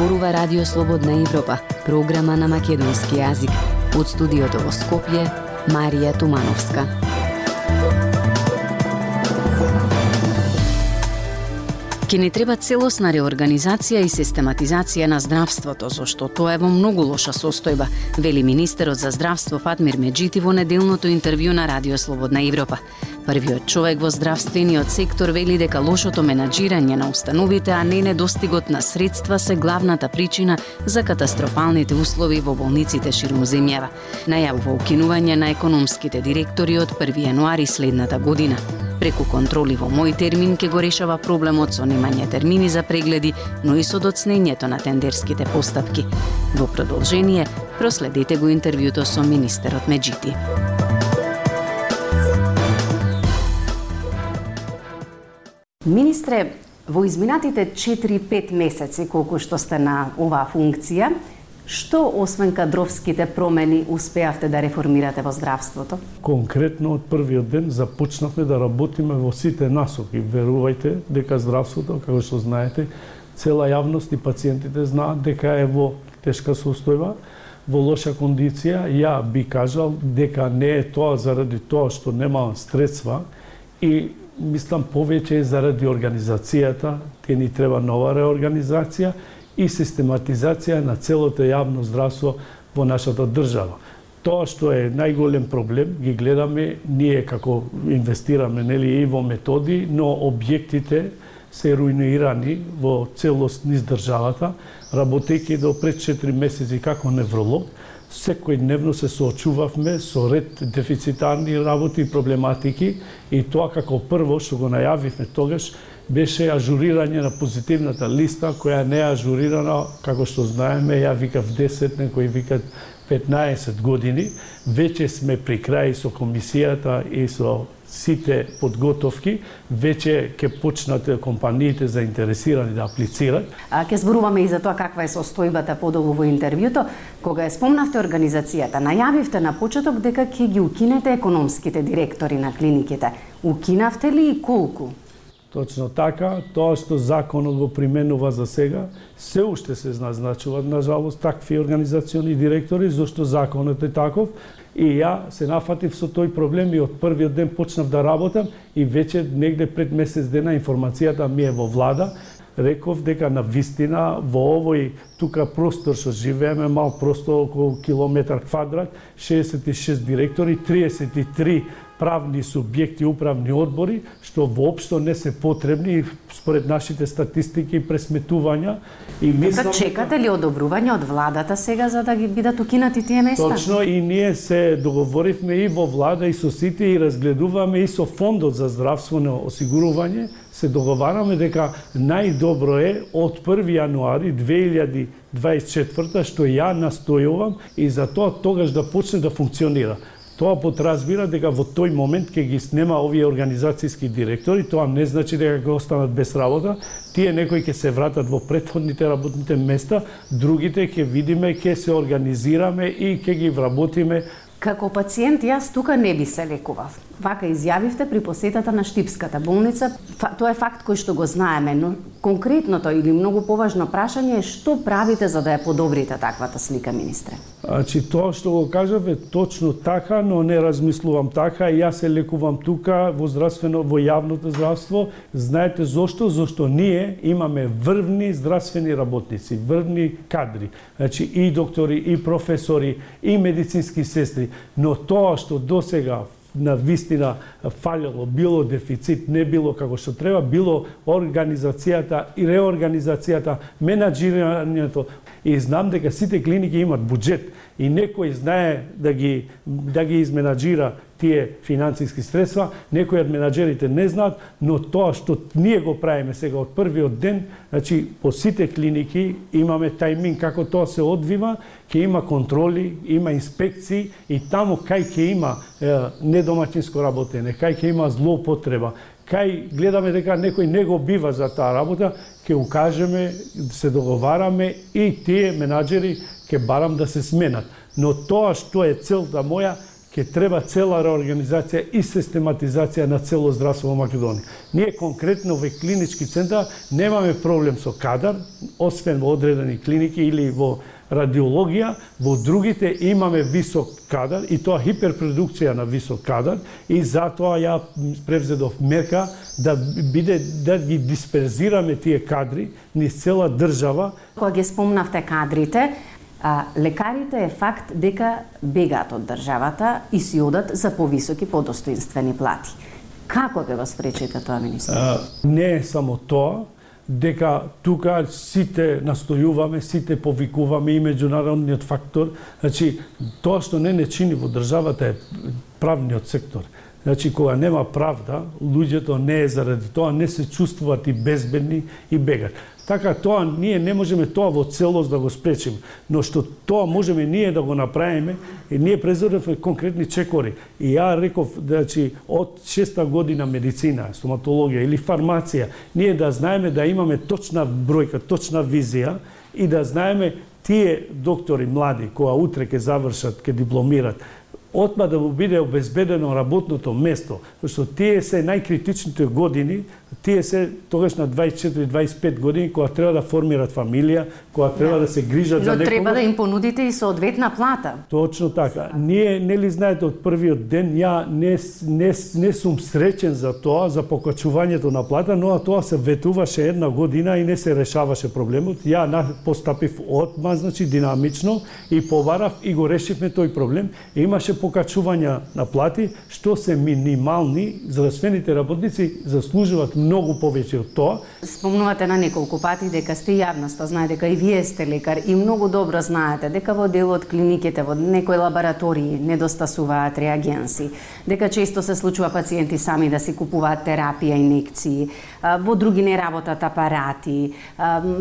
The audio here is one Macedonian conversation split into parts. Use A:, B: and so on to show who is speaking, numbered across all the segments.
A: зборува Радио Слободна Европа, програма на македонски јазик. Од студиото во Скопје, Марија Тумановска. Ке не треба целосна реорганизација и систематизација на здравството, зашто тоа е во многу лоша состојба, вели министерот за здравство Фатмир Меджити во неделното интервју на Радио Слободна Европа. Првиот човек во здравствениот сектор вели дека лошото менаџирање на установите, а не недостигот на средства се главната причина за катастрофалните услови во болниците ширум земјава. Најавува укинување на економските директори од 1 јануари следната година. Преку контроли во мој термин ке го решава проблемот со немање термини за прегледи, но и со доцнењето на тендерските постапки. Во продолжение, проследете го интервјуто со министерот Меджити. Министре, во изминатите 4-5 месеци колку што сте на оваа функција, Што, освен кадровските промени, успеавте да реформирате во здравството?
B: Конкретно, од првиот ден започнавме да работиме во сите насоки. Верувајте дека здравството, како што знаете, цела јавност и пациентите знаат дека е во тешка состојба, во лоша кондиција. Ја би кажал дека не е тоа заради тоа што нема средства и мислам повеќе е заради организацијата, те ни треба нова реорганизација и систематизација на целото јавно здравство во нашата држава. Тоа што е најголем проблем, ги гледаме ние како инвестираме нели и во методи, но објектите се руинирани во целост низ државата, работејќи до пред 4 месеци како невролог, секој дневно се соочувавме со ред дефицитарни работи и проблематики и тоа како прво што го најавивме тогаш беше ажурирање на позитивната листа, која не е ажурирана, како што знаеме, ја викав 10, некои викат 15 години. Веќе сме при крај со комисијата и со сите подготовки, веќе ќе почнат компаниите заинтересирани да аплицираат.
A: А ќе зборуваме и за тоа каква е состојбата подолу во интервјуто. Кога ја спомнавте организацијата, најавивте на почеток дека ќе ги укинете економските директори на клиниките. Укинавте ли и колку?
B: Точно така, тоа што законот го применува за сега, се уште се назначуваат, на жалост, такви организациони директори, зашто законот е таков, и ја се нафатив со тој проблем и од првиот ден почнав да работам и веќе негде пред месец дена информацијата ми е во влада, реков дека на вистина во овој тука простор што живееме, мал простор околу километар квадрат, 66 директори, 33 правни субјекти, управни одбори, што воопшто не се потребни според нашите статистики и пресметувања.
A: И мислам, така чекате ли одобрување од владата сега за да ги бидат укинати тие места?
B: Точно и ние се договоривме и во влада и со сите и разгледуваме и со фондот за здравствено осигурување се договараме дека најдобро е од 1 јануари 2024 што ја настојувам и за тоа тогаш да почне да функционира. Тоа подразбира дека во тој момент ќе ги снема овие организацијски директори, тоа не значи дека ќе останат без работа, тие некои ќе се вратат во претходните работните места, другите ќе видиме, ќе се организираме и ќе ги вработиме
A: Како пациент јас тука не би се лекував. Вака изјавивте при посетата на Штипската болница. Тоа е факт кој што го знаеме, но конкретното или многу поважно прашање е што правите за да ја подобрите таквата слика, министре?
B: Значи, тоа што го кажав е точно така, но не размислувам така. Јас се лекувам тука во здравствено, во јавното здравство. Знаете зошто? Зошто ние имаме врвни здравствени работници, врвни кадри. Значи, и доктори, и професори, и медицински сестри. Но тоа што досега на вистина фалело, било дефицит, не било како што треба, било организацијата и реорганизацијата, менаџирањето. И знам дека сите клиники имат буџет и некој знае да ги, да ги изменаџира тие финансиски средства, некои од менаџерите не знаат, но тоа што ние го правиме сега од првиот ден, значи по сите клиники имаме тајмин како тоа се одвива, ќе има контроли, има инспекции и таму кај ќе има е, недоматинско работење, кај ќе има злоупотреба, кај гледаме дека некој не го бива за таа работа, ќе укажеме, се договараме и тие менаџери ќе барам да се сменат. Но тоа што е целта моја, ќе треба цела реорганизација и систематизација на цело здравство во Македонија. Ние конкретно во клинички центар немаме проблем со кадар, освен во одредени клиники или во радиологија, во другите имаме висок кадар и тоа хиперпродукција на висок кадар и затоа ја превзедов мерка да биде да ги дисперзираме тие кадри низ цела држава.
A: Кога ги спомнавте кадрите, а, лекарите е факт дека бегаат од државата и си одат за повисоки подостоинствени плати. Како ќе го спречите тоа, министр? А,
B: не е само тоа, дека тука сите настојуваме, сите повикуваме и меѓународниот фактор. Значи, тоа што не не чини во државата е правниот сектор. Значи, кога нема правда, луѓето не е заради тоа, не се чувствуваат и безбедни и бегат. Така тоа ние не можеме тоа во целост да го спречиме, но што тоа можеме ние да го направиме, и ние презоревме конкретни чекори. И ја реков, значи, од шеста година медицина, стоматологија или фармација, ние да знаеме да имаме точна бројка, точна визија и да знаеме тие доктори млади кои утре ќе завршат, ќе дипломират, отма да му биде обезбедено работното место, што тие се најкритичните години тие се тогаш на 24-25 години кога треба да формираат фамилија, кога треба да, да се грижат Но за
A: некој. Но треба да им понудите и соодветна плата.
B: Точно така. Ние нели знаете од првиот ден ја не не не сум среќен за тоа, за покачувањето на плата, но тоа се ветуваше една година и не се решаваше проблемот. Ја постапив одма, значи динамично и побарав и го решивме тој проблем. Имаше покачувања на плати што се минимални, здравствените работници заслужуваат многу повеќе од тоа.
A: Спомнувате на неколку пати дека сте јавноста, знае дека и вие сте лекар и многу добро знаете дека во дел од клиниките, во некои лаборатории недостасуваат реагенси, дека често се случува пациенти сами да си купуваат терапија, инекции, во други не работат апарати,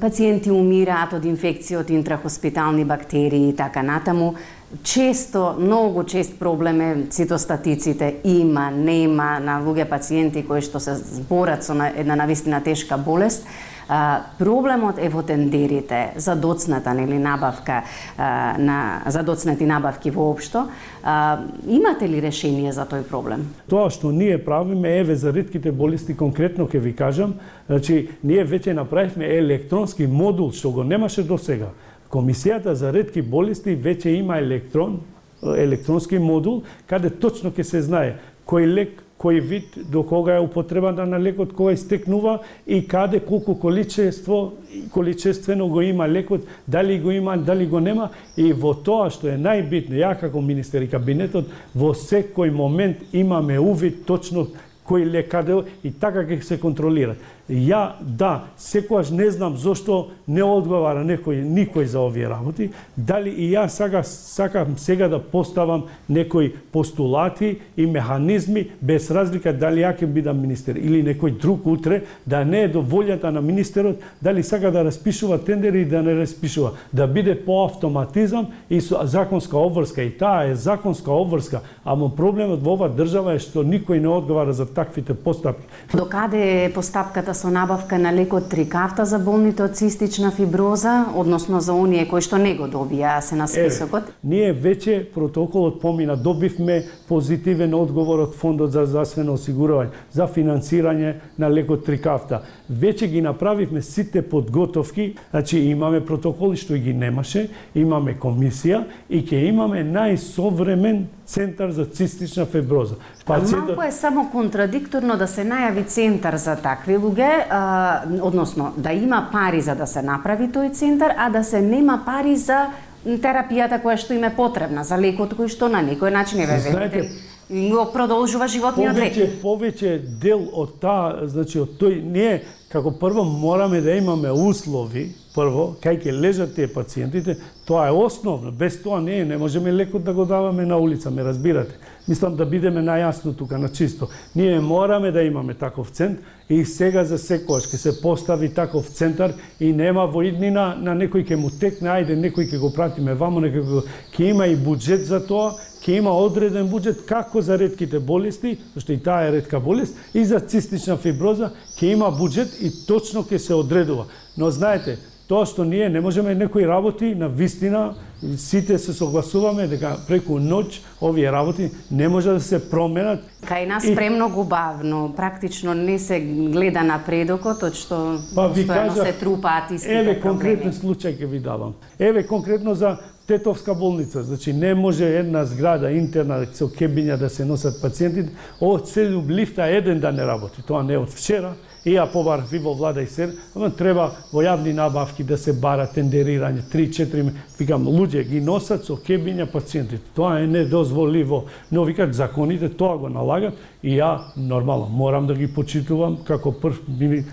A: пациенти умираат од инфекција од интрахоспитални бактерии и така натаму често, многу чест проблем е цитостатиците. Има, нема на луѓе пациенти кои што се зборат со една навистина тешка болест. А, проблемот е во тендерите за доцната нели набавка а, на за доцнати набавки воопшто. А, имате ли решение за тој проблем?
B: Тоа што ние правиме еве за ретките болести конкретно ќе ви кажам, значи ние веќе направивме електронски модул што го немаше до сега Комисијата за редки болести веќе има електрон, електронски модул, каде точно ќе се знае кој лек, кој вид, до кога е употребата на лекот, кога истекнува и каде колку количество, количествено го има лекот, дали го има, дали го нема. И во тоа што е најбитно, ја како министер и кабинетот, во секој момент имаме увид точно кој лек каде и така ќе се контролира. Ја, да, секојаш не знам зошто не одговара некој, никој за овие работи, дали и ја сега сакам сега да поставам некои постулати и механизми без разлика дали ја ќе бидам министер или некој друг утре, да не е до волјата на министерот, дали сака да распишува тендери и да не распишува, да биде по автоматизам и со законска обврска. И таа е законска обврска, ама проблемот во оваа држава е што никој не одговара за таквите постапки.
A: До каде е постапката со набавка на лекот Трикафта за болните од цистична фиброза, односно за оние кои што не го добија се на списокот?
B: Е, ние веќе протоколот помина, добивме позитивен одговор од Фондот за здравствено осигурување за финансирање на лекот Трикафта. Веќе ги направивме сите подготовки, значи имаме протоколи што ги немаше, имаме комисија и ќе имаме најсовремен центар за цистична фиброза.
A: Пациентот... Малку е само контрадикторно да се најави центар за такви луѓе, а, односно да има пари за да се направи тој центар, а да се нема пари за терапијата која што им е потребна, за лекот кој што на некој начин е ве го продолжува животниот
B: век. Повеќе, повеќе дел од таа, значи од тој ние како прво мораме да имаме услови, прво, кај ќе лежат тие пациентите, тоа е основно. Без тоа не е, не можеме лекот да го даваме на улица, ме разбирате. Мислам да бидеме најасно тука, на чисто. Ние мораме да имаме таков цент и сега за секојаш ќе се постави таков центар и нема во иднина на некој ќе му текне, ајде некој ќе го пратиме вамо, некој ќе има и буџет за тоа ќе има одреден буџет како за ретките болести, зашто и таа е ретка болест, и за цистична фиброза ќе има буџет и точно ќе се одредува. Но знаете, тоа што ние не можеме некои работи на вистина сите се согласуваме дека преку ноќ овие работи не може да се променат.
A: Кај нас и... премногу бавно, практично не се гледа напредокот, од што па, ви кажа, се трупаат истите
B: Еве конкретен случај ќе ви давам. Еве конкретно за Тетовска болница, значи не може една зграда интерна со кебиња да се носат пациентите, од целиот лифта еден да не работи. Тоа не од вчера, и ја побарав и во влада и се, ама треба во јавни набавки да се бара тендерирање, 3-4, викам, луѓе ги носат со кебиња пациентите. Тоа е недозволиво. Но викат законите тоа го налагат и ја нормално морам да ги почитувам како прв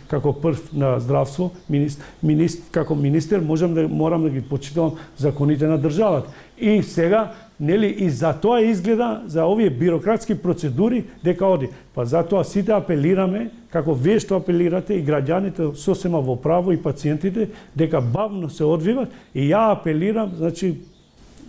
B: како прв на здравство, министр, министр како министер можам да морам да ги почитувам законите на државата. И сега нели и за тоа изгледа за овие бирократски процедури дека оди. Па затоа сите апелираме како вие што апелирате и граѓаните сосема во право и пациентите дека бавно се одвиват и ја апелирам, значи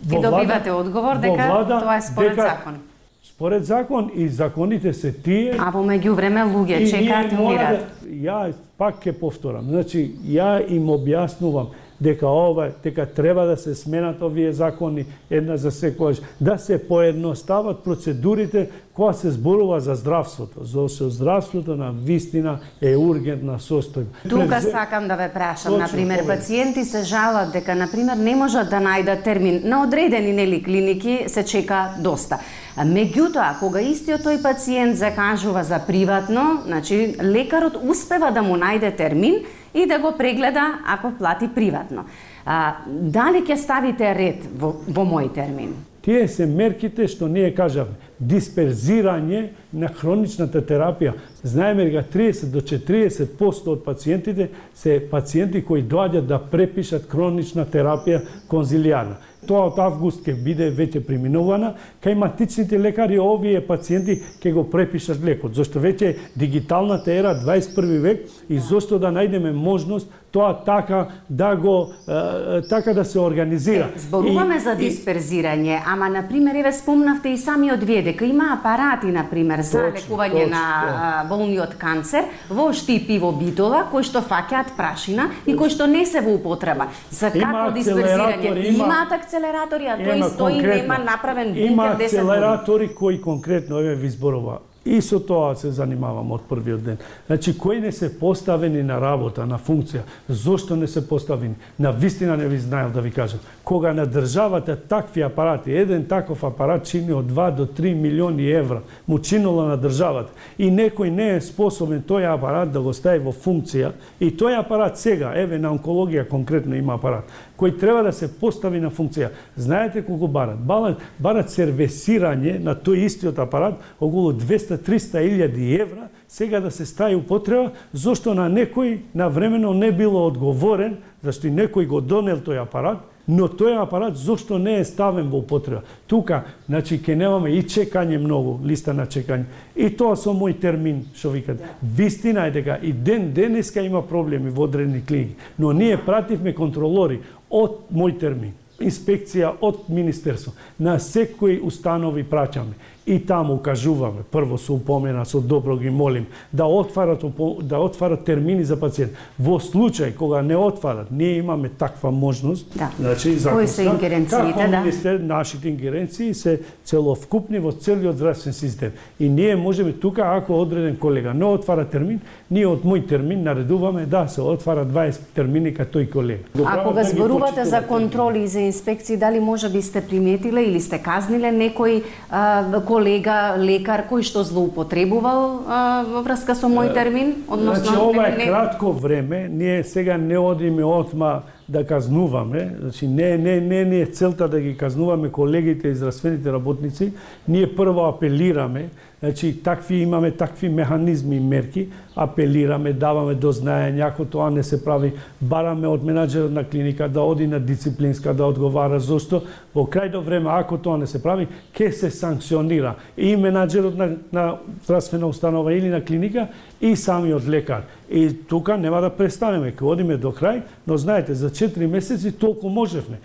A: во влада, добивате одговор дека влада, тоа е според дека, закон.
B: Според закон и законите се тие.
A: А во меѓувреме луѓе чекаат и умираат.
B: Да, ја пак ќе повторам. Значи ја им објаснувам дека ова дека треба да се сменат овие закони една за секојаш, да се поедностават процедурите кога се зборува за здравството, зашто здравството на вистина е ургентна состојба.
A: Тука През... сакам да ве прашам, на пример, пациенти се жалат дека на пример не можат да најдат термин на одредени нели клиники се чека доста. Меѓутоа, кога истиот тој пациент закажува за приватно, значи лекарот успева да му најде термин и да го прегледа ако плати приватно. А, дали ќе ставите ред во, во мој термин?
B: Тие се мерките што ние кажавме. Дисперзирање на хроничната терапија. Знаеме дека 30 до 40% од пациентите се пациенти кои доаѓаат да препишат хронична терапија конзилијарна. Тоа од август ќе биде веќе преминувана, кај матичните лекари овие пациенти ќе го препишат лекот, зашто веќе дигиталната ера 21 век и зошто да најдеме можност тоа така да го така да се организира.
A: Е, зборуваме и, за дисперзирање, ама на пример еве спомнавте и самиот вие дека има апарати на пример за точно, лекување точно, на болниот канцер во штипи во битола кои што фаќаат прашина и кои што не се во употреба. За какво дисперзирање? Има, имаат акцелератори, а тој стои нема направен бункер 10
B: Има акцелератори кои конкретно еве ви зборува И со тоа се занимавам од првиот ден. Значи, кои не се поставени на работа, на функција, зошто не се поставени? На вистина не ви знаев да ви кажам. Кога на државата такви апарати, еден таков апарат чини од 2 до 3 милиони евра, му чинило на државата, и некој не е способен тој апарат да го стави во функција, и тој апарат сега, еве на онкологија конкретно има апарат, кој треба да се постави на функција. Знаете колку барат? Барат, барат сервесирање на тој истиот апарат околу 200 200-300.000 евра сега да се стаи употреба, зошто на некој на времено не било одговорен, зашто некој го донел тој апарат, но тој апарат зошто не е ставен во употреба. Тука, значи, ке немаме и чекање многу, листа на чекање. И тоа со мој термин, што викат. Да. Вистина е дека и ден денеска има проблеми во одредни клиники, но ние пративме контролори од мој термин инспекција од Министерство. На секој установи праќаме и таму кажуваме, прво со упомена, со добро ги молим, да отварат, да отварат термини за пациент. Во случај кога не отварат, ние имаме таква можност.
A: Да. Значи, Кои се ингеренциите,
B: да? Министер, нашите ингеренции се целовкупни во целиот здравствен систем. И ние можеме тука, ако одреден колега не отвара термин, ние од мој термин наредуваме да се отвара 20 термини кај тој колега.
A: Ако го да зборувате за контроли и за инспекции, дали може би сте приметиле или сте казниле некој а, колега, лекар кој што злоупотребувал а, во врска со мој термин?
B: Односно, значи, ова е не... кратко време, ние сега не одиме отма да казнуваме, значи не не не не е целта да ги казнуваме колегите и здравствените работници, ние прво апелираме Значи, такви имаме такви механизми и мерки, апелираме, даваме до знаење, ако тоа не се прави, бараме од менаџерот на клиника да оди на дисциплинска да одговара зошто во крајно време ако тоа не се прави, ќе се санкционира и менаџерот на, на здравствена установа или на клиника и самиот лекар. И тука нема да престанеме, ќе одиме до крај, но знаете, за 4 месеци толку можевме.